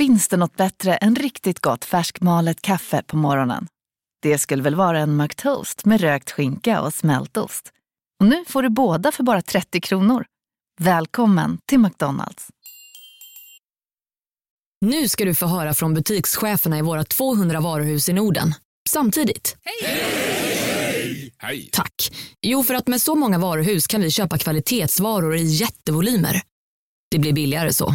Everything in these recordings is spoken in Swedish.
Finns det något bättre än riktigt gott färskmalet kaffe på morgonen? Det skulle väl vara en McToast med rökt skinka och smältost. Och nu får du båda för bara 30 kronor. Välkommen till McDonalds. Nu ska du få höra från butikscheferna i våra 200 varuhus i Norden. Samtidigt. Hej! Hej! Tack. Jo, för att med så många varuhus kan vi köpa kvalitetsvaror i jättevolymer. Det blir billigare så.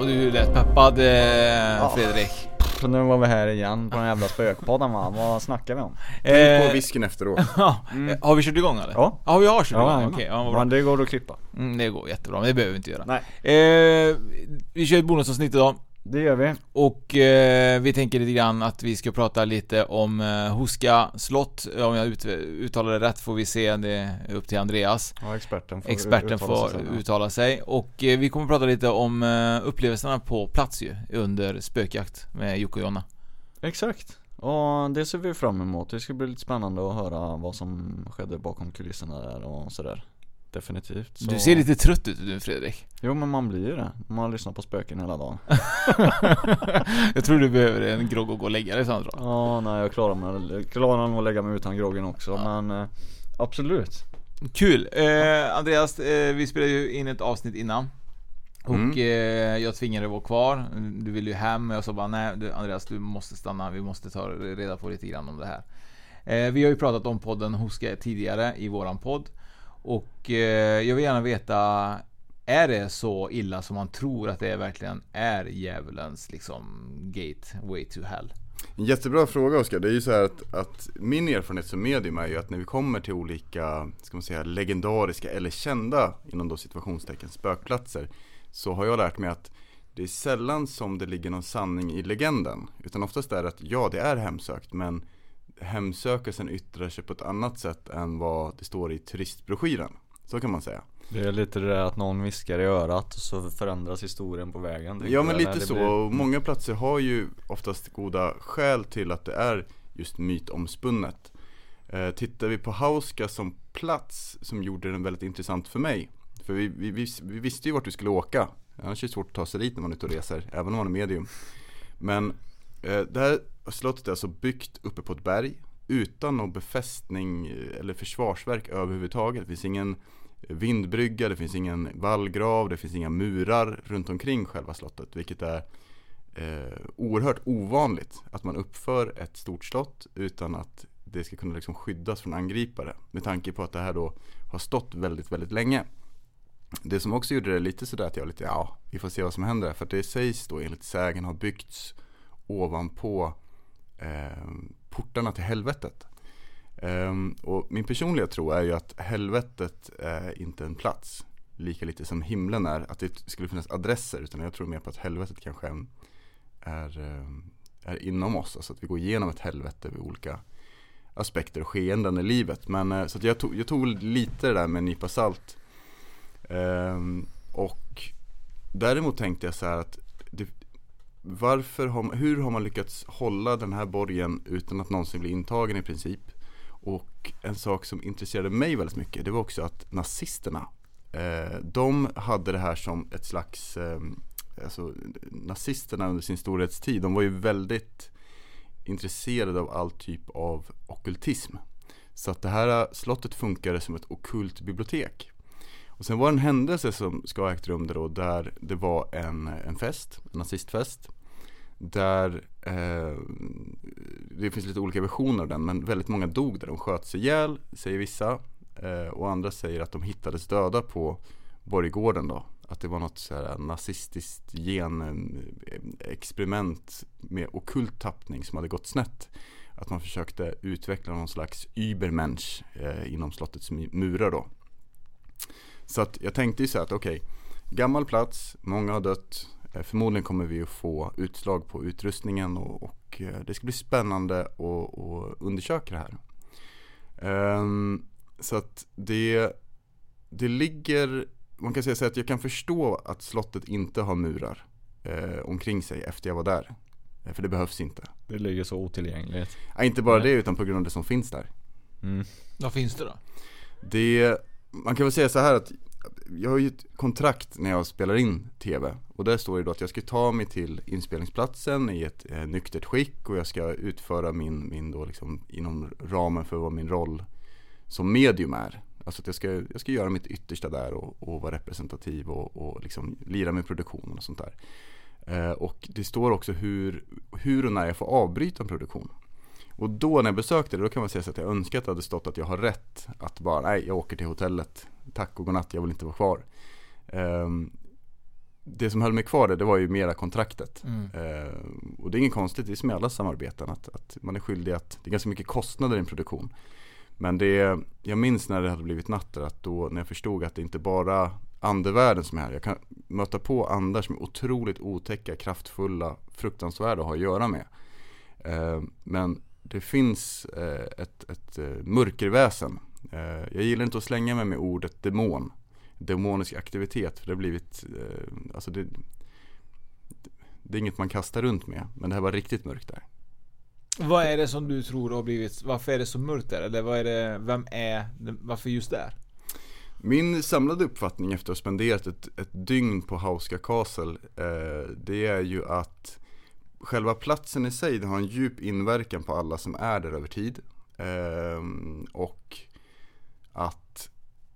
Och du lät peppad eh, Fredrik. Så nu var vi här igen på den jävla spökpodden va, vad snackar vi om? Tänk på whiskyn efteråt. Ja, har vi kört igång eller? Ja. Ja vi har kört igång, Ja, okej, ja, vad bra. men det går att klippa Mm, det går jättebra, men det behöver vi inte göra Nej. eh, Vi kör ett bonusavsnitt idag Det gör vi. Och eh, vi tänker lite grann att vi ska prata lite om eh, Huska slott. Om jag ut, uttalar det rätt får vi se, det är upp till Andreas. Ja experten får Experten uttala får sig sen, ja. uttala sig. Och eh, vi kommer prata lite om eh, upplevelserna på plats ju Under spökjakt med Jocke och Jonna. Exakt. Och det ser vi fram emot, det ska bli lite spännande att höra vad som skedde bakom kulisserna där och sådär Definitivt så... Du ser lite trött ut nu Fredrik. Jo men man blir ju det, man lyssnar på spöken hela dagen. Jag tror du behöver en grogg och gå och lägga dig jag. Ja nej jag klarar mig, jag klarar nog att lägga mig utan groggen också men eh, Absolut. Kul! Eh, Andreas, eh, vi spelade ju in ett avsnitt innan. Och Mm. eh, jag tvingade dig vara kvar. Du ville ju hem. Och jag sa bara nej du, Andreas du måste stanna. Vi måste ta reda på lite grann om det här. Eh, Vi har ju pratat om podden Hoska tidigare i våran podd och eh, jag vill gärna veta Är det så illa som man tror att det verkligen är djävulens liksom gateway to hell? En jättebra fråga Oskar. Det är ju så här att, att min erfarenhet som medium är ju att när vi kommer till olika, ska man säga, legendariska eller kända inom då situationstecken spökplatser så har jag lärt mig att det är sällan som det ligger någon sanning i legenden. Utan oftast är det att ja, det är hemsökt men hemsökelsen yttrar sig på ett annat sätt än vad det står i turistbroschyren. Så kan man säga. Det är lite det där att någon viskar i örat och så förändras historien på vägen Ja men lite så, blir- många platser har ju oftast goda skäl till att det är just mytomspunnet. Eh, tittar vi på Hauska som plats som gjorde den väldigt intressant för mig. För vi, vi, vi, vi visste ju vart vi skulle åka. Annars är det svårt att ta sig dit när man är ute och reser, även om man är medium. Men eh, det här slottet är alltså byggt uppe på ett berg utan någon befästning eller försvarsverk överhuvudtaget. Det finns ingen vindbrygga, det finns ingen vallgrav, det finns inga murar runt omkring själva slottet. Vilket är eh, oerhört ovanligt att man uppför ett stort slott utan att det ska kunna liksom skyddas från angripare. Med tanke på att det här då har stått väldigt, väldigt länge. Det som också gjorde det lite sådär att jag lite, ja, vi får se vad som händer. För att det sägs då enligt sägen ha byggts ovanpå Ehm, portarna till helvetet. Ehm, och min personliga tro är ju att helvetet är inte en plats. Lika lite som himlen är. Att det skulle finnas adresser. Utan jag tror mer på att helvetet kanske är, är, ehm, är inom oss. Alltså att vi går igenom ett helvete vid olika aspekter och skeenden i livet. Men eh, så att jag, tog, jag tog lite det där med en nypa salt. Ehm, och däremot tänkte jag så här att det, varför har, hur har man lyckats hålla den här borgen utan att någonsin bli intagen i princip? Och en sak som intresserade mig väldigt mycket det var också att nazisterna eh, De hade det här som ett slags eh, Alltså nazisterna under sin storhetstid De var ju väldigt intresserade av all typ av ockultism Så att det här slottet funkade som ett ockult bibliotek. Och sen var det en händelse som ska ha ägt rum där då, där det var en, en fest, en nazistfest. Där eh, det finns lite olika versioner av den men väldigt många dog där de sköts ihjäl säger vissa. Eh, och andra säger att de hittades döda på Borggården då. Att det var något så här nazistiskt genexperiment eh, med okult tappning som hade gått snett. Att man försökte utveckla någon slags Übermensch eh, inom slottets murar då. Så att jag tänkte ju så här att okej, okay, gammal plats, många har dött. Eh, förmodligen kommer vi att få utslag på utrustningen och, och eh, det ska bli spännande att undersöka det här. Um, så att det, det ligger, man kan säga så att jag kan förstå att slottet inte har murar eh, omkring sig efter jag var där. För det behövs inte. Det ligger så otillgängligt. Ja, inte bara Nej. det utan på grund av det som finns där. Mm. Vad finns det då? Det, man kan väl säga så här att jag har ju ett kontrakt när jag spelar in TV och där står det då att jag ska ta mig till inspelningsplatsen i ett eh, nyktert skick och jag ska utföra min, min då liksom inom ramen för vad min roll som medium är. Alltså att jag ska, jag ska göra mitt yttersta där och, och vara representativ och, och liksom lira med produktionen och sånt där. Eh, och det står också hur, hur och när jag får avbryta en produktion. Och då när jag besökte det, då kan man säga så att jag önskar att det hade stått att jag har rätt att bara, nej jag åker till hotellet, tack och godnatt, jag vill inte vara kvar. Eh, det som höll mig kvar där, det var ju mera kontraktet. Mm. Eh, och det är inget konstigt, det är som i alla samarbeten, att, att man är skyldig att, det är ganska mycket kostnader i en produktion. Men det, jag minns när det hade blivit natt att då när jag förstod att det inte bara andevärlden som är här. Jag kan möta på andar som är otroligt otäcka, kraftfulla, fruktansvärda att ha att göra med. Eh, men det finns eh, ett, ett eh, mörkerväsen. Jag gillar inte att slänga mig med ordet demon. Demonisk aktivitet, för det har blivit, alltså det, det är inget man kastar runt med. Men det här var riktigt mörkt där. Vad är det som du tror har blivit, varför är det så mörkt där? Eller vad är det, vem är, varför just där? Min samlade uppfattning efter att ha spenderat ett, ett dygn på Hauska Castle eh, Det är ju att Själva platsen i sig har en djup inverkan på alla som är där över tid eh, Och att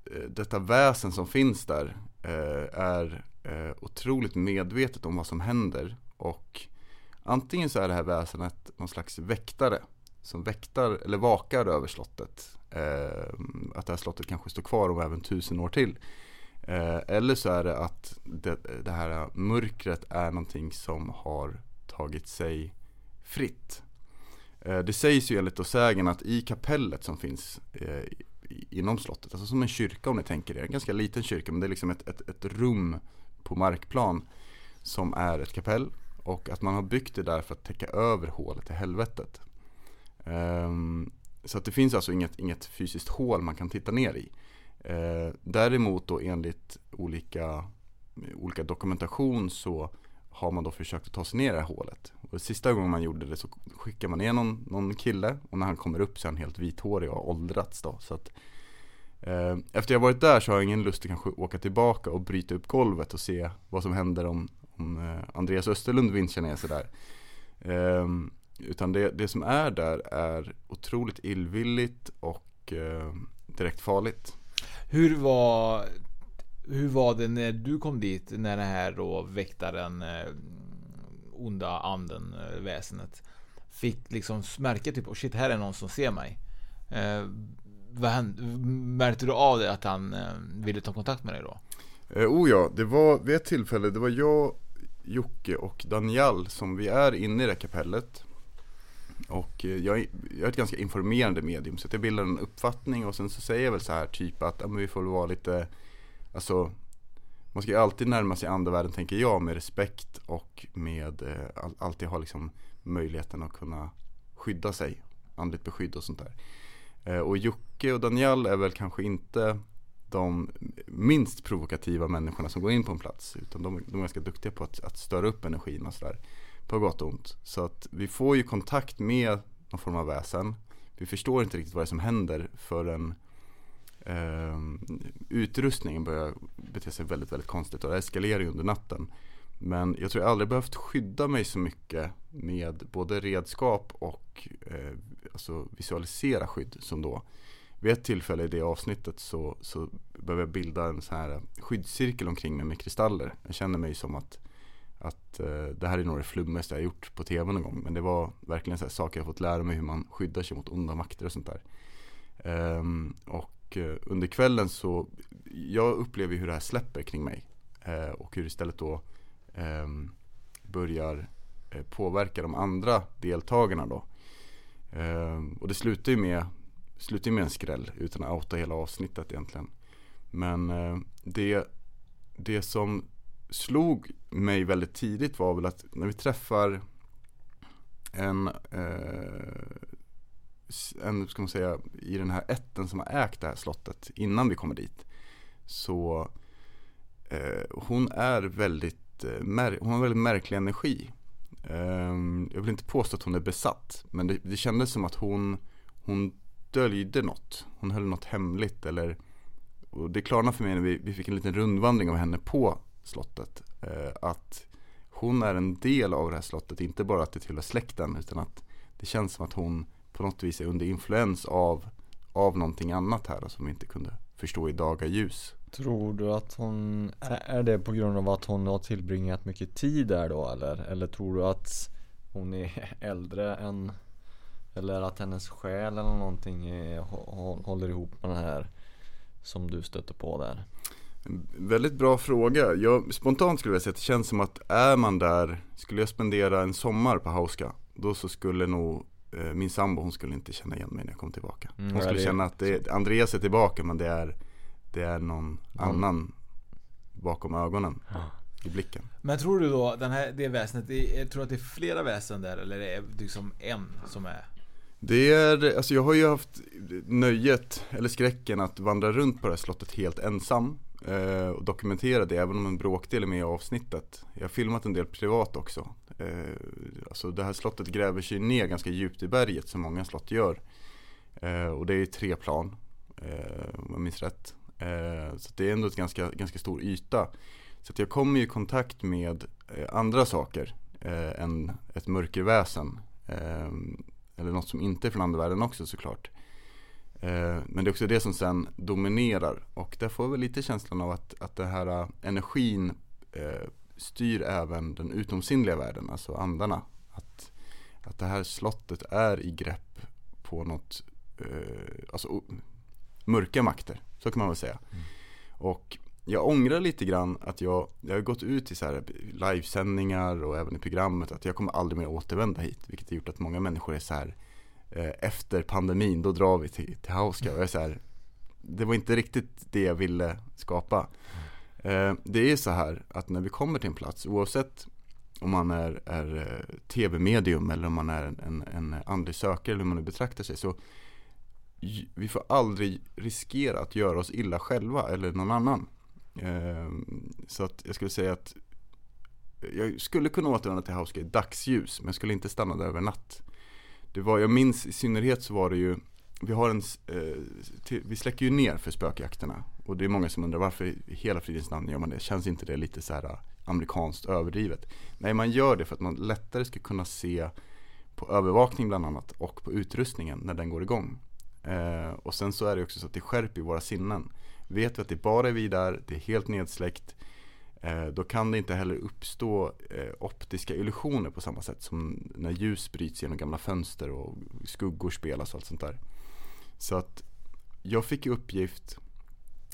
eh, detta väsen som finns där eh, är eh, otroligt medvetet om vad som händer och Antingen så är det här väsenet någon slags väktare som väktar eller vakar över slottet. Eh, att det här slottet kanske står kvar om även tusen år till. Eh, eller så är det att det, det, här mörkret är någonting som har tagit sig fritt. Eh, det sägs ju enligt sägen att i kapellet som finns eh, inom slottet, alltså som en kyrka om ni tänker er, en ganska liten kyrka men det är liksom ett, ett, ett rum på markplan som är ett kapell och att man har byggt det där för att täcka över hålet i helvetet. Ehm, så att det finns alltså inget, inget fysiskt hål man kan titta ner i. Eh, däremot då enligt olika, olika dokumentation så har man då försökt att ta sig ner i det här hålet. Och sista gången man gjorde det så skickar man ner någon, någon kille och när han kommer upp så är han helt vithårig och har åldrats då. Så att, eh, efter jag varit där så har jag ingen lust att kanske åka tillbaka och bryta upp golvet och se vad som händer om, om eh, Andreas Österlund vinschar ner sig där. Eh, utan det, det som är där är otroligt illvilligt och eh, direkt farligt. Hur var, hur var det när du kom dit, när den här då väktaren, eh, onda anden, eh, väsenet, fick liksom märke typ, oh shit, här är någon som ser mig. Eh, vad hände, märkte du av det att han eh, ville ta kontakt med dig då? Eh, oh ja, det var vid ett tillfälle, det var jag, Jocke och Daniel som vi är inne i det här kapellet. Och eh, jag, jag är ett ganska informerande medium så jag bildar en uppfattning och sen så säger jag väl så här typ att ja, vi får vara lite Alltså Man ska ju alltid närma sig andevärlden tänker jag med respekt och med eh, alltid ha liksom möjligheten att kunna skydda sig Andligt beskydd och sånt där eh, Och Jocke och Daniel är väl kanske inte de minst provokativa människorna som går in på en plats utan de, de är ganska duktiga på att, att störa upp energin och sådär på gott och ont. Så att vi får ju kontakt med någon form av väsen. Vi förstår inte riktigt vad det är som händer förrän eh, Ehm, utrustningen börjar bete sig väldigt, väldigt konstigt och det eskalerar ju under natten. Men jag tror jag aldrig behövt skydda mig så mycket med både redskap och eh, alltså visualisera skydd som då. Vid ett tillfälle i det avsnittet så, så behöver jag bilda en sån här skyddscirkel omkring mig med kristaller. Jag känner mig som att att eh, det här är nog det flummigaste jag gjort på tv någon gång. Men det var verkligen så här saker jag fått lära mig hur man skyddar sig mot onda makter och sånt där. Eh, och Eh, under kvällen så, jag upplever hur det här släpper kring mig. Eh, och hur det istället då ehm, börjar eh, påverka de andra deltagarna då. Ehm, och det slutar ju med, slutar ju med en skräll utan att outa hela avsnittet egentligen. Men det, det som slog mig väldigt tidigt var väl att när vi träffar en, eh, en ska man säga, i den här ätten som har ägt det här slottet innan vi kommer dit. Så eh, hon är väldigt, eh, mär, hon har väldigt märklig energi. Eh, jag vill inte påstå att hon är besatt, men det, det kändes som att hon, hon döljde något. Hon höll något hemligt eller och det klarnade för mig när vi, vi fick en liten rundvandring av henne på slottet. Eh, att hon är en del av det här slottet, inte bara att det tillhör släkten utan att det känns som att hon på något vis är under influens av, av någonting annat här som vi inte kunde förstå i dagarljus. Tror du att hon, är det på grund av att hon har tillbringat mycket tid där då eller? Eller tror du att hon är äldre än Eller att hennes själ eller någonting är, håller ihop med den här Som du stötte på där? Väldigt bra fråga. Jag, spontant skulle jag säga att det känns som att är man där, skulle jag spendera en sommar på Hauska, då så skulle nog min sambo, hon skulle inte känna igen mig när jag kom tillbaka. Mm, hon skulle det- känna att det, Andreas är tillbaka men det är, det är någon annan bakom ögonen, i blicken. Men tror du då, den här, det väsendet, det är, tror att det är flera väsen där eller är det liksom en som är? Det är, alltså jag har ju haft nöjet, eller skräcken att vandra runt på det här slottet helt ensam eh, och dokumentera det även om en bråkdel är med i avsnittet. Jag har filmat en del privat också. Eh, alltså det här slottet gräver sig ner ganska djupt i berget som många slott gör. Eh, och det är tre plan, eh, om jag minns rätt. Eh, så det är ändå en ganska, ganska stor yta. Så att jag kommer i kontakt med eh, andra saker eh, än ett mörkerväsen. Eh, eller något som inte är från andevärlden också såklart. Men det är också det som sen dominerar. Och där får jag lite känslan av att, att den här energin styr även den utomsinnliga världen, alltså andarna. Att, att det här slottet är i grepp på något, eh, alltså mörka makter, så kan man väl säga. Och jag ångrar lite grann att jag, jag har gått ut i så här livesändningar och även i programmet att jag kommer aldrig mer återvända hit. Vilket har gjort att många människor är så här eh, efter pandemin, då drar vi till, till Hauska. Och jag är så här, det var inte riktigt det jag ville skapa. Eh, Eh, det är så här att när vi kommer till en plats, oavsett om man är, är eh, tv-medium eller om man är en, en, andlig sökare eller hur man nu betraktar sig så vi får aldrig riskera att göra oss illa själva eller någon annan. Ehm, så att jag skulle säga att jag skulle kunna återvända till Hauska i dagsljus men jag skulle inte stanna där över natt. Det var, jag minns i synnerhet så var det ju vi, har en, eh, till, vi släcker ju ner för spökjakterna och det är många som undrar varför i hela fridens namn gör man det? Känns inte det lite så här eh, amerikanskt överdrivet? Nej, man gör det för att man lättare ska kunna se på övervakning bland annat och på utrustningen när den går igång. Eh, och sen så är det också så att det skärper våra sinnen. Vet vi att det bara är vi där, det är helt nedsläckt, eh, då kan det inte heller uppstå eh, optiska illusioner på samma sätt som när ljus bryts genom gamla fönster och skuggor spelas och allt sånt där. Så att jag fick i uppgift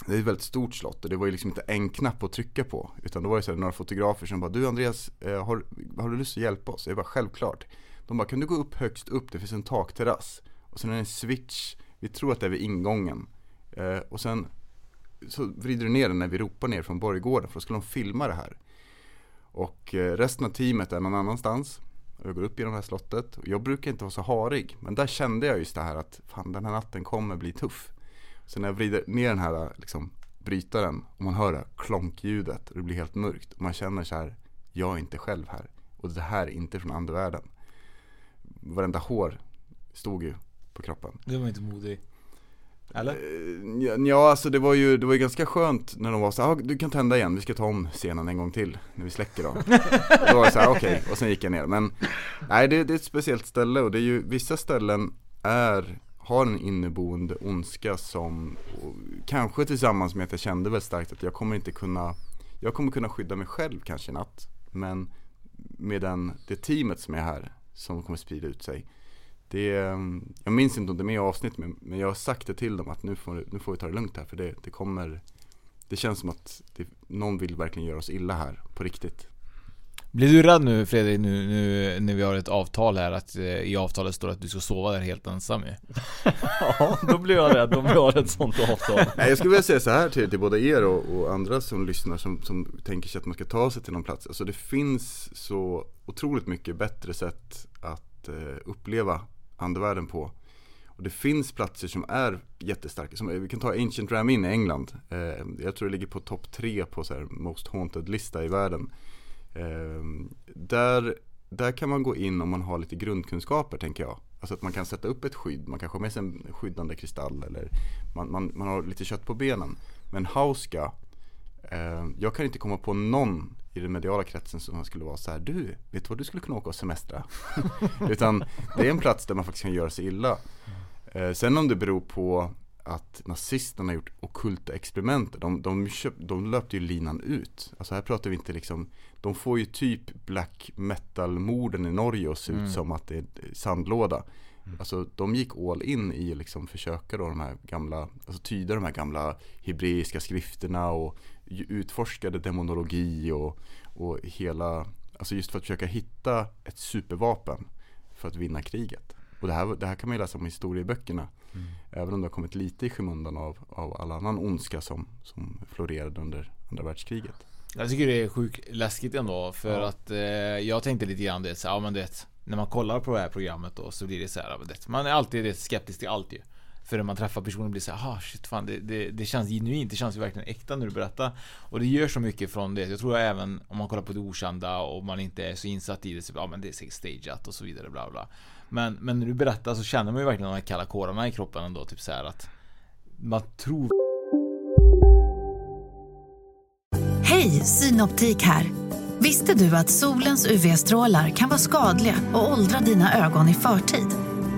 det är ett väldigt stort slott och det var ju liksom inte en knapp att trycka på. Utan då var det så här, några fotografer som bara, du Andreas, eh, har, har du lust att hjälpa oss? Jag bara, självklart. De bara, kan du gå upp högst upp? Det finns en takterrass. Och sen är det en switch, vi tror att det är vid ingången. Eh, och sen så vrider du ner den när vi ropar ner från Borggården, för då skulle de filma det här. Och eh, resten av teamet är någon annanstans. Och jag går upp genom det här slottet. Och jag brukar inte vara så harig, men där kände jag just det här att fan den här natten kommer bli tuff. Så när jag vrider ner den här liksom, brytaren och man hör det här klonkljudet och det blir helt mörkt och man känner så här, jag är inte själv här och det här är inte från andevärlden. Varenda hår stod ju på kroppen. Det var inte modig. Eller? Eh, Ja, alltså det var ju, det var ju ganska skönt när de var så här, ah, du kan tända igen, vi ska ta om scenen en gång till när vi släcker då. då var jag så här, okej, och sen gick jag ner. Men nej, det, det är ett speciellt ställe och det är ju, vissa ställen är, har en inneboende ondska som, kanske tillsammans med att jag kände väldigt starkt att jag kommer inte kunna, jag kommer kunna skydda mig själv kanske i natt. Men med den, det teamet som är här, som kommer sprida ut sig. Det, ehm, jag minns inte om det är med i avsnitt men, men jag har sagt det till dem att nu får, nu får vi ta det lugnt här för det, det kommer Det känns som att det, någon vill verkligen göra oss illa här, på riktigt. Blir du rädd nu Fredrik, nu, nu när vi har ett avtal här att eh, i avtalet står att du ska sova där helt ensam ju? Ja, då blir jag rädd om vi har ett sånt avtal. Nej, jag skulle vilja säga så här till, till både er och, och andra som lyssnar som, som tänker sig att man ska ta sig till någon plats. Alltså det finns så otroligt mycket bättre sätt att eh, uppleva andevärlden på. Och det finns platser som är jättestarka. Som, vi kan ta Ancient Ram In i England. Eh, jag tror det ligger på topp tre på så här Most Haunted-lista i världen. Eh, där, där kan man gå in om man har lite grundkunskaper tänker jag. Alltså att man kan sätta upp ett skydd, man kanske har med sig en skyddande kristall eller man, man, man har lite kött på benen. Men Hauska, jag kan inte komma på någon i den mediala kretsen som skulle vara så här, du, vet du vad du skulle kunna åka och semestra? Utan det är en plats där man faktiskt kan göra sig illa. Eh, sen om det beror på att nazisterna gjort okulta experiment. De, de, köp, de löpte ju linan ut. Alltså här pratar vi inte liksom De får ju typ black metal-morden i Norge och se ut Mm. som att det är sandlåda. Alltså de gick all in i att liksom försöka då de här gamla, alltså tyda de här gamla hebreiska skrifterna och utforskade demonologi och, och hela, alltså just för att försöka hitta ett supervapen för att vinna kriget. Och det här, det här kan man ju läsa om i historieböckerna. Även om det har kommit lite i skymundan av, av all annan ondska som, som florerade under andra världskriget. Jag tycker det är sjukt läskigt ändå för Ja. att eh, jag tänkte lite grann det så, ja men det när man kollar på det här programmet då så blir det så här, man är alltid skeptisk till allt ju förrän man träffar personen blir så här, ah shit fan det, det, det känns genuint, det känns ju verkligen äkta när du berättar. Och det gör så mycket från det. Jag tror även om man kollar på det okända och man inte är så insatt i det så, ja men det är säkert stageat och så vidare bla bla. Men, men när du berättar så känner man ju verkligen de här kalla kårarna i kroppen ändå, typ så här att man tror Hej, Synoptik här. Visste du att solens UV-strålar kan vara skadliga och åldra dina ögon i förtid?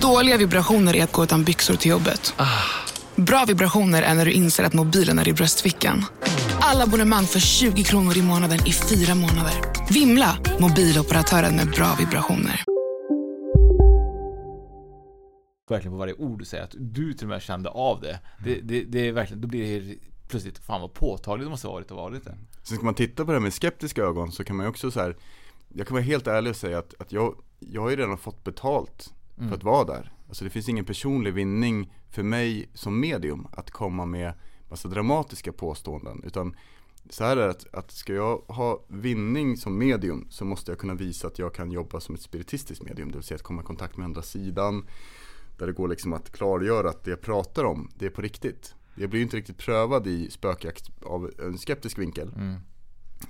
Dåliga vibrationer är att gå utan byxor till jobbet. Bra vibrationer är när du inser att mobilen är i bröstfickan. Alla abonnemang för 20 kronor i månaden i fyra månader. Vimla! Mobiloperatören med bra vibrationer. verkligen på varje ord du säger att du till och med kände av det. Det, det, det är verkligen, då blir det plötsligt, fan vad påtagligt det måste ha varit och varit det. Sen ska man titta på det här med skeptiska ögon så kan man ju också så här Jag kan vara helt ärlig och säga att, att jag, jag har ju redan fått betalt för att vara där. Alltså det finns ingen personlig vinning för mig som medium att komma med massa dramatiska påståenden. Utan så här är det att, att ska jag ha vinning som medium så måste jag kunna visa att jag kan jobba som ett spiritistiskt medium. Det vill säga att komma i kontakt med andra sidan. Där det går liksom att klargöra att det jag pratar om, det är på riktigt. Jag blir inte riktigt prövad i spökjakt av en skeptisk vinkel.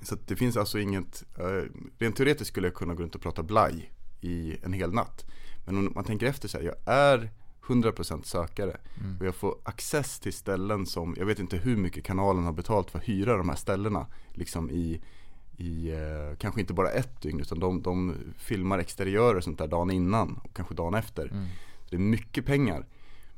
Så att det finns alltså inget, eh, rent teoretiskt skulle jag kunna gå runt och prata blaj i en hel natt. Men om man tänker efter så här, jag är 100% sökare och jag får access till ställen som, jag vet inte hur mycket kanalen har betalt för att hyra de här ställena. Liksom i, i eh, kanske inte bara ett dygn utan de, de filmar exteriörer och sånt där dagen innan och kanske dagen efter. Så det är mycket pengar.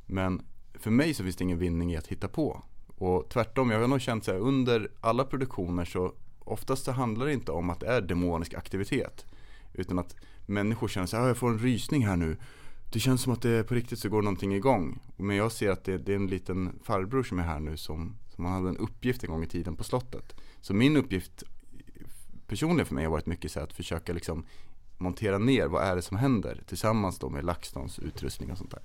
Men för mig så finns det ingen vinning i att hitta på. Och tvärtom, jag har nog känt så här under alla produktioner så oftast så handlar det inte om att det är demonisk aktivitet. Utan att människor känner så här, ah, jag får en rysning här nu. Det känns som att det är på riktigt så går någonting igång. Men jag ser att det, det är en liten farbror som är här nu som, som hade en uppgift en gång i tiden på slottet. Så min uppgift personligen för mig har varit mycket så här att försöka liksom montera ner vad är det som händer tillsammans då med LaxTons utrustning och sånt där.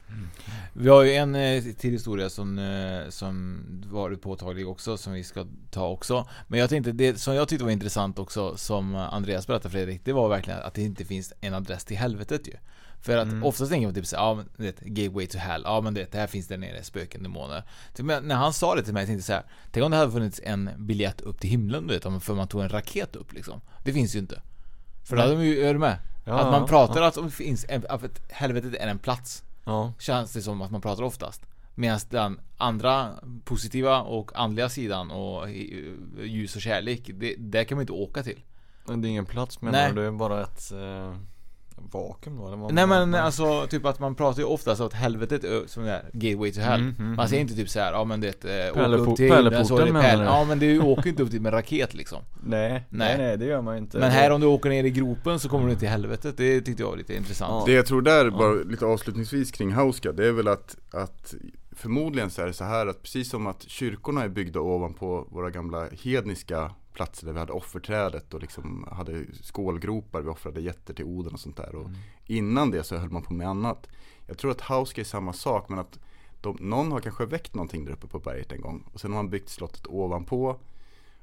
Vi har ju en eh, till historia som, eh, som varit påtaglig också, som vi ska ta också. Men jag tänkte, det som jag tyckte var intressant också, som Andreas berättade Fredrik, det var verkligen att det inte finns en adress till helvetet ju. För att oftast tänker man typ såhär, ja men det, gateway to hell, ja men det, det här finns där nere, spöken, demoner. Typ, men när han sa det till mig, jag tänkte så här, tänk om det hade funnits en biljett upp till himlen du vet, om- för man tog en raket upp liksom. Det finns ju inte. För då hade de ju, är du med? Ja, att man pratar ja. att det finns en, att helvetet är en plats Ja, Känns det som att man pratar oftast Medan den andra positiva och andliga sidan och ljus och kärlek det, Där kan man inte åka till men det är ingen plats menar Nej. du? Det är bara ett eh, vakuum då? Eller vad Nej men vad- alltså typ att man pratar ju oftast att helvetet är som det är gateway to hell Mm, mm, Man säger mm. inte typ såhär, ja men det är åka Pärlepo- upp till himlen så är det pärl? Ja men du åker inte upp dit med raket liksom Nej, Nej. nej, nej det gör man ju inte Men här om du åker ner i gropen så kommer du till helvetet, det tyckte jag var lite intressant Ja. Det jag tror där, bara lite avslutningsvis kring Hauska, det är väl att, att förmodligen så är det så här att precis som att kyrkorna är byggda ovanpå våra gamla hedniska platser där vi hade offerträdet och liksom hade skålgropar, vi offrade getter till Oden och sånt där. Och innan det så höll man på med annat. Jag tror att Hauska är samma sak men att de, någon har kanske väckt någonting där uppe på berget en gång och sen har man byggt slottet ovanpå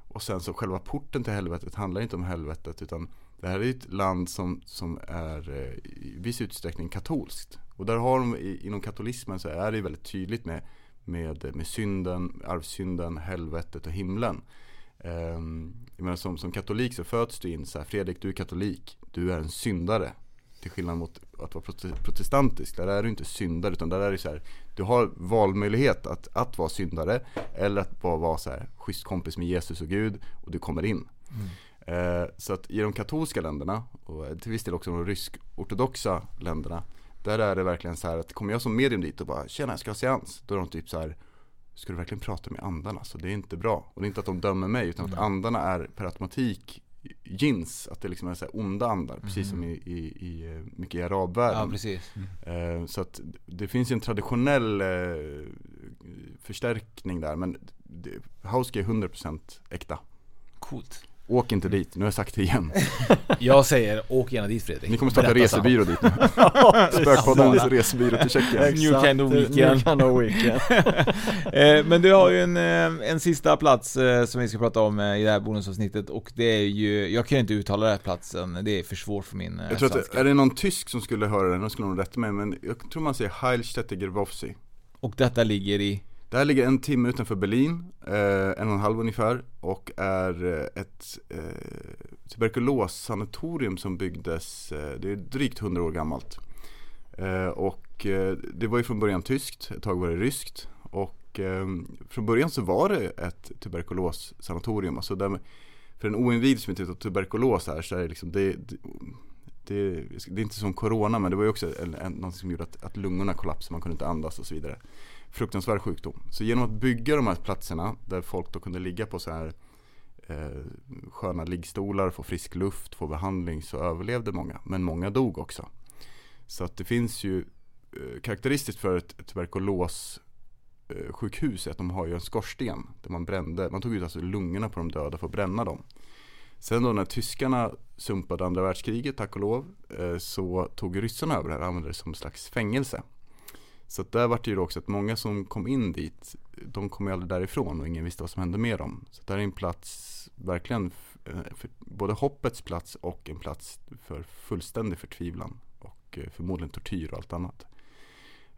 och sen så själva porten till helvetet handlar inte om helvetet utan det här är ett land som, som är eh, i viss utsträckning katolskt. Och där har de, inom katolismen så är det väldigt tydligt med, med, med synden, arvsynden, helvetet och himlen. Um, jag menar, som, som katolik så föds du in så här, Fredrik du är katolik, du är en syndare. Till skillnad mot att vara prote- protestantisk, där är du inte syndare utan där är det så här, du har valmöjlighet att, att vara syndare eller att bara vara så här, schysst kompis med Jesus och Gud och du kommer in. Eh, så att i de katolska länderna och till viss del också de rysk-ortodoxa länderna Där är det verkligen så här att kommer jag som medium dit och bara Tjena jag ska ha seans Då är de typ så här Ska du verkligen prata med andarna? Så det är inte bra. Och det är inte att de dömer mig utan att andarna är per automatik Jins, att det liksom är så här onda andar Precis som i, i, i eh, mycket i arabvärlden. Ja precis. Eh, Så att det finns ju en traditionell eh, förstärkning där men Hauska är 100% äkta. Coolt Åk inte dit, nu har jag sagt det igen. Jag säger, åk gärna dit Fredrik. Ni kommer starta resebyrå dit nu. Spökpoddens resebyrå till Tjeckien. New kind of weekend. New kind of weekend. Eh, Men du har ju en, eh, en sista plats eh, som vi ska prata om i det här bonusavsnittet och det är ju, jag kan inte uttala den här platsen, det är för svårt för min Jag tror att, svenska. är det någon tysk som skulle höra den, då skulle de rätta mig Men jag tror man säger Heilstätte Gerwowsi Och detta ligger i, det här ligger en timme utanför Berlin, eh, en och en halv ungefär Och är eh, ett eh, tuberkulossanatorium som byggdes, eh, det är drygt 100 år gammalt. Eh, Och eh, det var ju från början tyskt, ett tag var det ryskt. Och eh, från början så var det ett tuberkulossanatorium Alltså där, för en oinvigd som inte vet vad tuberkulos är så är det liksom det, det det, det är inte som corona men det var ju också en, en, något som gjorde att, att lungorna kollapsade, man kunde inte andas och så vidare. Fruktansvärd sjukdom. Så genom att bygga de här platserna där folk då kunde ligga på så här eh, sköna liggstolar, få frisk luft, få behandling så överlevde många. Men många dog också. Så att det finns ju eh, karaktäristiskt för ett tuberkulos eh, sjukhus är att de har ju en skorsten där man brände, man tog ut alltså lungorna på de döda för att bränna dem. Sen då när tyskarna sumpade andra världskriget, tack och lov, eh, så tog ryssarna över det här och använde det som en slags fängelse. Så att där var det ju också att många som kom in dit, de kom ju aldrig därifrån och ingen visste vad som hände med dem. Så där är en plats, verkligen, eh, för både hoppets plats och en plats för fullständig förtvivlan. Och eh, förmodligen tortyr och allt annat.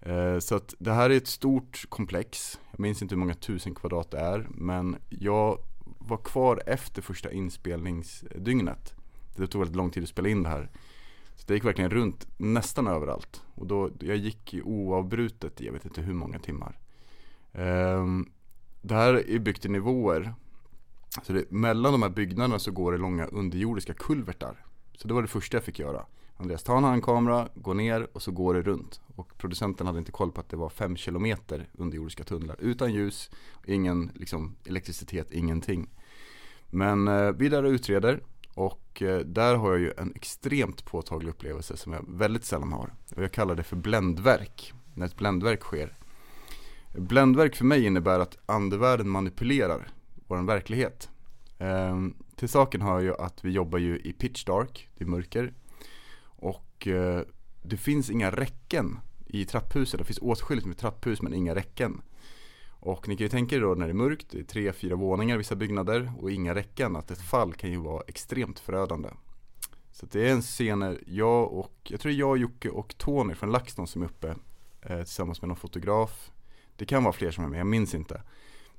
Eh, så att det här är ett stort komplex. Jag minns inte hur många tusen kvadrat det är. Men jag var kvar efter första inspelningsdygnet. Det tog väldigt lång tid att spela in det här. Så det gick verkligen runt nästan överallt. Och då, jag gick oavbrutet i jag vet inte hur många timmar. Um, det här är byggt i nivåer. Så det, mellan de här byggnaderna så går det långa underjordiska kulvertar. Så det var det första jag fick göra. Andreas, ta en handkamera, gå ner och så går det runt. Och producenten hade inte koll på att det var fem kilometer underjordiska tunnlar. Utan ljus, ingen liksom, elektricitet, ingenting. Men eh, vi är där och utreder. Och eh, där har jag ju en extremt påtaglig upplevelse som jag väldigt sällan har. Och jag kallar det för bländverk. När ett bländverk sker. Bländverk för mig innebär att andevärlden manipulerar vår verklighet. Ehm, till saken hör ju att vi jobbar ju i pitch dark, det är mörker. Och eh, det finns inga räcken i trapphuset. Det finns åtskilligt med trapphus men inga räcken. Och ni kan ju tänka er då när det är mörkt, det är tre, fyra våningar i vissa byggnader och inga räcken, att ett fall kan ju vara extremt förödande. Så det är en scen när jag och, jag tror jag, Jocke och Tony från LaxTon som är uppe eh, tillsammans med någon fotograf. Det kan vara fler som är med, jag minns inte.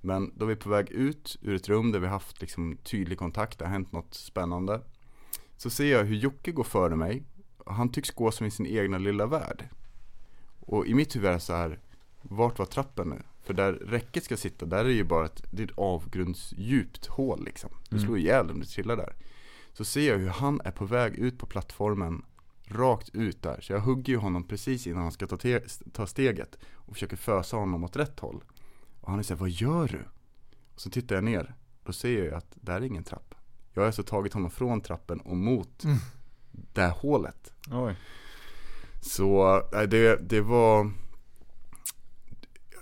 Men då är vi på väg ut ur ett rum där vi haft liksom tydlig kontakt, det har hänt något spännande. Så ser jag hur Jocke går före mig. Han tycks gå som i sin egna lilla värld. Och i mitt huvud är det så här, vart var trappen nu? För där räcket ska sitta, där är det ju bara ett, det är ett avgrundsdjupt hål liksom. Du Mm. slår ihjäl om du trillar där. Så ser jag hur han är på väg ut på plattformen, rakt ut där. Så jag hugger ju honom precis innan han ska ta, ta steget och försöker fösa honom åt rätt håll. Och han är såhär, vad gör du? Och så tittar jag ner, då ser jag ju att där är ingen trapp. Jag har alltså tagit honom från trappen och mot Mm. det här hålet. Oj. Så det, det var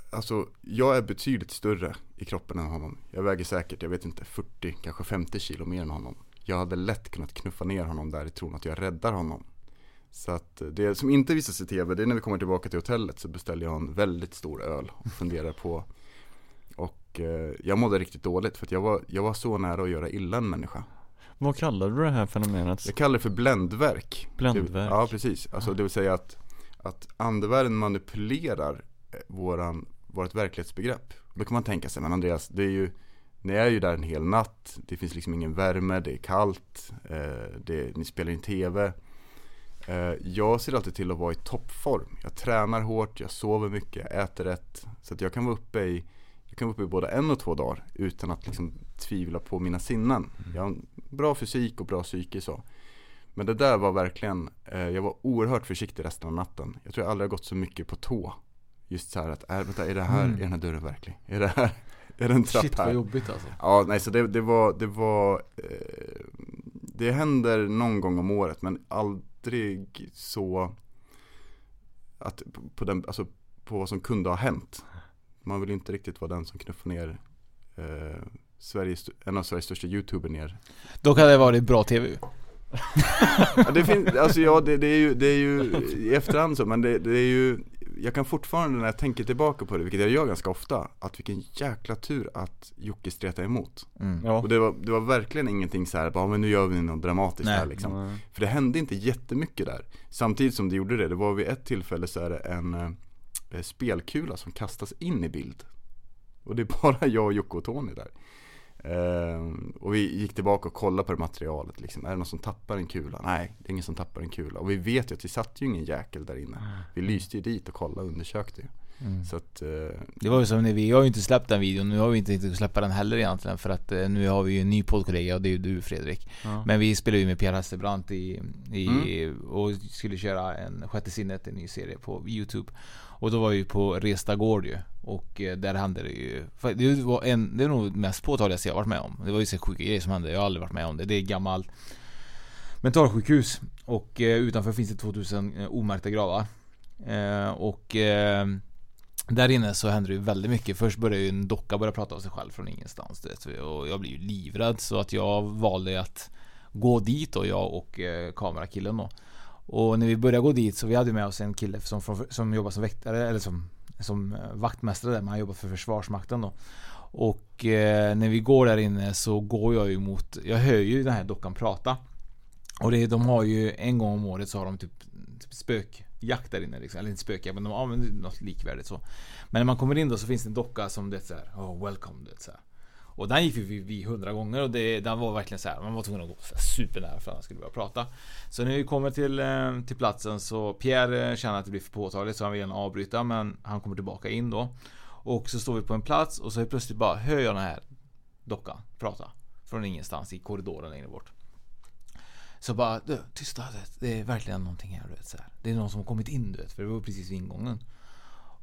Alltså jag är betydligt större i kroppen än honom Jag väger säkert, jag vet inte, 40, kanske 50 kilo mer än honom Jag hade lätt kunnat knuffa ner honom där i tron att jag räddar honom Så att det som inte visas i tv, det är när vi kommer tillbaka till hotellet så beställer jag en väldigt stor öl och funderar på Och eh, jag mådde riktigt dåligt för att jag var, jag var så nära att göra illa en människa Vad kallar du det här fenomenet? jag kallar det för bländverk. Bländverk. Ja, precis. Alltså det vill säga att, att andevärlden manipulerar eh, våran, vårt verklighetsbegrepp. Då kan man tänka sig, men Andreas, det är ju, ni är ju där en hel natt, det finns liksom ingen värme, det är kallt, eh, det, ni spelar in tv. Eh, jag ser alltid till att vara i toppform. Jag tränar hårt, jag sover mycket, jag äter rätt. Så att jag kan vara uppe i jag kan vara uppe i både en och två dagar utan att liksom tvivla på mina sinnen. Jag har en bra fysik och bra psyke så. Men det där var verkligen, eh, jag var oerhört försiktig resten av natten. Jag tror jag aldrig har gått så mycket på tå. Just så här att, är, vänta, är det här, Mm. är den här dörren verklig? Är det här, är det en trapp Shit här? vad jobbigt alltså. Ja, nej så det, det var, det var eh, Det händer någon gång om året men aldrig så Att på den, alltså på vad som kunde ha hänt Man vill inte riktigt vara den som knuffar ner eh, Sveriges, en av Sveriges största youtuber ner Dock hade det varit bra TV ja, det finns, alltså ja det, det är ju, det är ju i efterhand så men det, det är ju Jag kan fortfarande när jag tänker tillbaka på det, vilket jag gör ganska ofta Att vilken jäkla tur att Jocke stretade emot mm. Ja. Och det var, det var verkligen ingenting så här, bara men nu gör vi något dramatiskt Nej. här liksom Nej. För det hände inte jättemycket där Samtidigt som det gjorde det, det var vid ett tillfälle så är det en eh, spelkula som kastas in i bild Och det är bara jag, Jocke och Tony där Och vi gick tillbaka och kollade på det materialet liksom. Är det någon som tappar en kula? Nej, det är ingen som tappar en kula Och vi vet ju att vi satt ju ingen jäkel där inne Vi lyste ju dit och kollade och undersökte ju Mm. Så att, eh, Det var ju som när vi, jag har ju inte släppt den videon, nu har vi inte tänkt släppa den heller egentligen för att eh, nu har vi ju en ny poddkollega och det är ju du Fredrik Ja. Men vi spelade ju med Pierre Hesterbrandt i, i Mm. och skulle köra en Sjätte sinnet, en ny serie på Youtube Och då var vi på Resta Gård ju och eh, där hände det ju Det var en, det är nog det mest påtagligaste jag varit med om Det var ju så sjuka grejer som hände, jag har aldrig varit med om det Det är gammalt mentalsjukhus Och eh, utanför finns det 2000 eh, omärkta gravar Och där inne så hände det ju väldigt mycket. Först började ju en docka börja prata av sig själv från ingenstans. Du. Och jag blir ju livrädd så att jag valde att gå dit och jag och kamerakillen då. Och när vi började gå dit så vi hade med oss en kille som, som jobbar som väktare eller som, som eh, vaktmästare där, men han jobbar för Försvarsmakten då. Och eh, när vi går där inne så går jag ju mot, jag hör ju den här dockan prata. Och det, de har ju en gång om året så har de typ, typ spökjakt där inne liksom. Eller inte spökjakt men de använder något likvärdigt så. Men när man kommer in då så finns det en docka som det är såhär, oh welcome du vet så här. Och den gick vi vid hundra gånger och det, den var verkligen så här. Man var tvungen att gå supernära för att han skulle börja prata. Så när vi kommer till, eh, till platsen så Pierre eh, känner att det blir för påtagligt så han vill gärna avbryta men han kommer tillbaka in då. Och så står vi på en plats och så helt plötsligt bara hör jag den här dockan prata. Från ingenstans i korridoren längre bort. Så bara, du, tysta, det är verkligen någonting här du vet så här. Det är någon som har kommit in du vet, för det var precis vid ingången.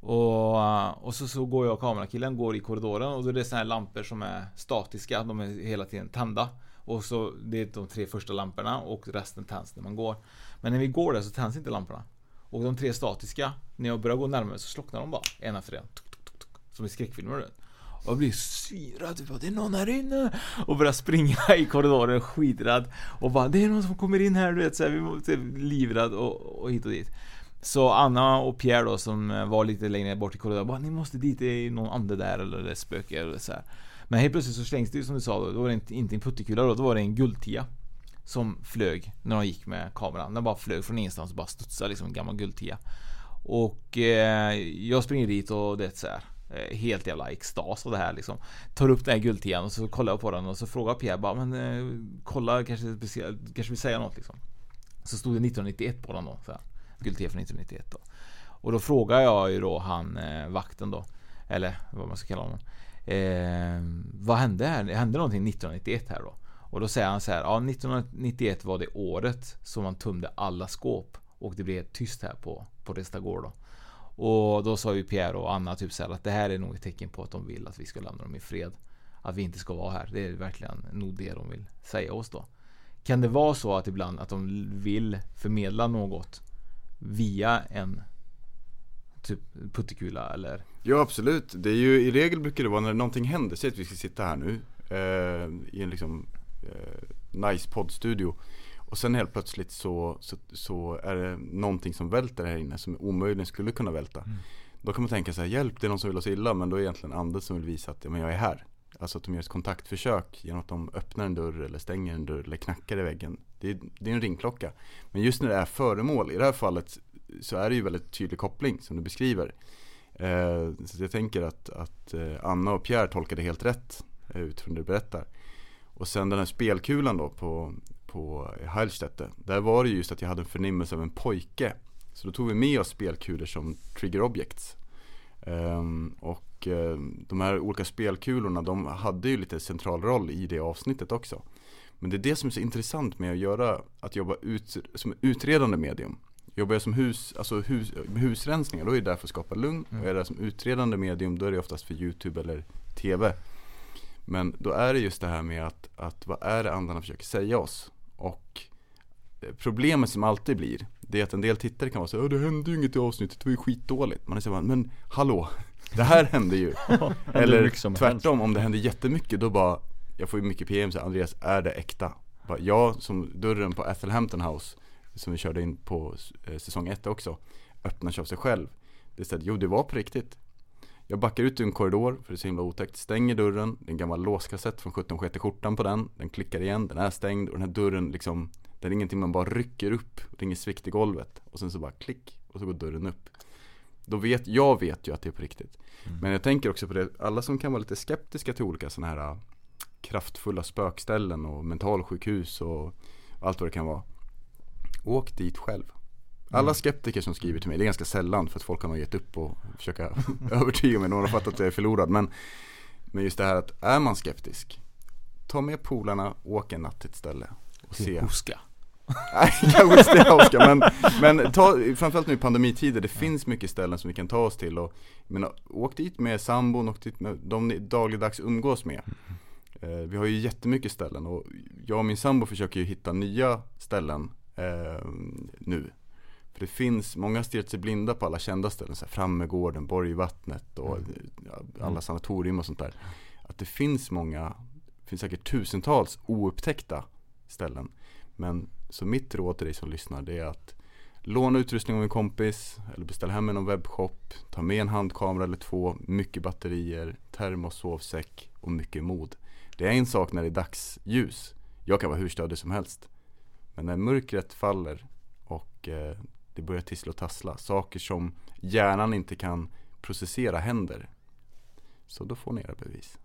Och, eh, och så, så går jag och kamerakillen går i korridoren och då är det såna här lampor som är statiska, de är hela tiden tända. Och så det är de tre första lamporna och resten tänds när man går. Men när vi går där så tänds inte lamporna. Och de tre statiska, när jag börjar gå närmare så slocknar de bara en efter en. Tuk, tuk, tuk, som i skräckfilmer du vet. Och jag blir syrad, typ, det är någon här inne! Och börjar springa i korridoren skiträdd Och bara, det är någon som kommer in här du vet, så här, vi måste livrädd och, och hit och dit så Anna och Pierre då som eh, var lite längre bort i korridoren bara, ni måste dit, det är någon ande där eller det är spöke eller så här. Men helt plötsligt så slängs det ju som du sa då, då var det inte, en puttekula då, då var det en guldtia Som flög när de gick med kameran, den bara flög från ingenstans och bara studsade liksom en gammal guldtia Och eh, jag springer dit och det är så här. Eh, helt jävla extas av det här liksom Tar upp den här guldtian och så kollar jag på den och så frågar Pierre bara men eh, kolla kanske speciellt, kanske vill säga något liksom Så stod det 1991 på den då så här. Guldtia från 1991 då Och då frågar jag ju då han eh, vakten då Eller vad man ska kalla honom eh, Vad hände här? Hände någonting 1991 här då? Och då säger han så här, ja 1991 var det året som man tömde alla skåp och det blev tyst här på, på Restagård då. Och då sa ju Pierre och Anna typ så här att det här är nog ett tecken på att de vill att vi ska lämna dem i fred. Att vi inte ska vara här. Det är verkligen nog det de vill säga oss då. Kan det vara så att ibland att de vill förmedla något via en typ puttekula eller? Ja absolut, det är ju i regel brukar det vara när någonting händer, säg att vi ska sitta här nu eh, i en liksom eh, nice poddstudio och sen helt plötsligt så, så, så, är det någonting som välter här inne som omöjligen skulle kunna välta. Mm. Då kan man tänka så här, hjälp det är någon som vill oss illa men då är det egentligen anden som vill visa att ja, men jag är här. Alltså att de gör ett kontaktförsök genom att de öppnar en dörr eller stänger en dörr eller knackar i väggen. Det är, det är en ringklocka. Men just när det är föremål, i det här fallet så är det ju väldigt tydlig koppling som du beskriver. Eh, så jag tänker att, att eh, Anna och Pierre tolkade helt rätt eh, utifrån det du berättar. Och sen den här spelkulan då på, på Heilstätte. Där var det just att jag hade en förnimmelse av en pojke. Så då tog vi med oss spelkulor som trigger objects. Eh, och um, de här olika spelkulorna de hade ju lite central roll i det avsnittet också. Men det är det som är så intressant med att göra, att jobba ut, som utredande medium. Jobbar jag som hus, alltså hus, husrensningar, då är det där för att skapa lugn. Mm. Och är det som utredande medium, då är det oftast för YouTube eller TV. Men då är det just det här med att, att vad är det andarna försöker säga oss? Och eh, problemet som alltid blir, det är att en del tittare kan vara så det hände ju inget i avsnittet, det var ju skitdåligt. Man är så men hallå, det här hände ju. Eller tvärtom, om det händer jättemycket, då bara, jag får ju mycket PM så Andreas, är det äkta? Bara, ja, som dörren på Athelhampton House, som vi körde in på eh, säsong 1 också, öppnar sig av sig själv. Det är jo det var på riktigt. Jag backar ut ur en korridor, för det är så himla otäckt, stänger dörren, det är en gammal låskassett från 17 sjätte skjortan på den, den klickar igen, den är stängd och den här dörren liksom, det är ingenting man bara rycker upp, det är ingen svikt i golvet och sen så bara klick och så går dörren upp. Då vet, jag vet ju att det är på riktigt. Mm. Men jag tänker också på det, alla som kan vara lite skeptiska till olika sådana här äh, kraftfulla spökställen och mentalsjukhus och allt vad det kan vara. Åk dit själv. Alla mm. skeptiker som skriver till mig, det är ganska sällan för att folk har nog gett upp och försöka övertyga mig, någon har fattat att jag är förlorad. Men, men just det här att är man skeptisk, ta med polarna, åk en natt till ett ställe och se. Oska. Nej, kanske inte det Oskar, men, men ta, framförallt nu i pandemitider, det finns mycket ställen som vi kan ta oss till och men, åk dit med sambon, åk dit med de ni dagligdags umgås med. Eh, vi har ju jättemycket ställen och jag och min sambo försöker ju hitta nya ställen eh, nu för det finns, många har stirrat sig blinda på alla kända ställen, så här Frammegården, Borgvattnet och mm. alla sanatorium och sånt där. Att det finns många, det finns säkert tusentals oupptäckta ställen. Men så mitt råd till dig som lyssnar det är att låna utrustning av en kompis eller beställ hem en webbshop. Ta med en handkamera eller två, mycket batterier, termos, sovsäck och mycket mod. Det är en sak när det är dagsljus. Jag kan vara hur stödig som helst. Men när mörkret faller och eh, det börjar tissla och tassla. Saker som hjärnan inte kan processera händer. Så då får ni era bevis.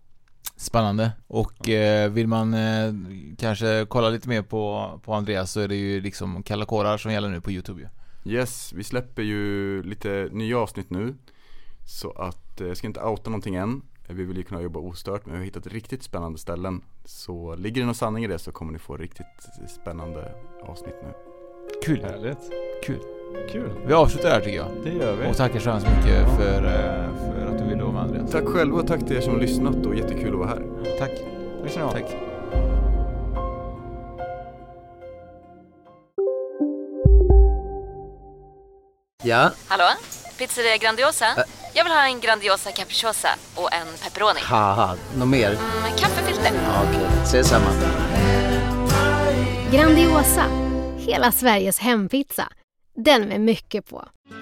Spännande. Och eh, vill man eh, kanske kolla lite mer på, på Andreas så är det ju liksom kalla kårar som gäller nu på Youtube ju. Yes, vi släpper ju lite nya avsnitt nu. Så att, eh, jag ska inte outa någonting än. Vi vill ju kunna jobba ostört men vi har hittat riktigt spännande ställen. Så ligger det någon sanning i det så kommer ni få riktigt spännande avsnitt nu. Kul. Härligt. Kul. Kul. Vi avslutar här tycker jag. Det gör vi. Och tackar så hemskt mycket för, eh, för att du ville. Tack själv och tack till er som har lyssnat och jättekul att vara här. Tack. Tack. Tack. Ja? Hallå? Pizzeria Grandiosa? Ä Jag vill ha en Grandiosa capriciosa och en pepperoni. Haha, något mer? Mm, kaffefilter. Ja, Okej, okay. ses samma. Grandiosa, hela Sveriges hempizza. Den med mycket på.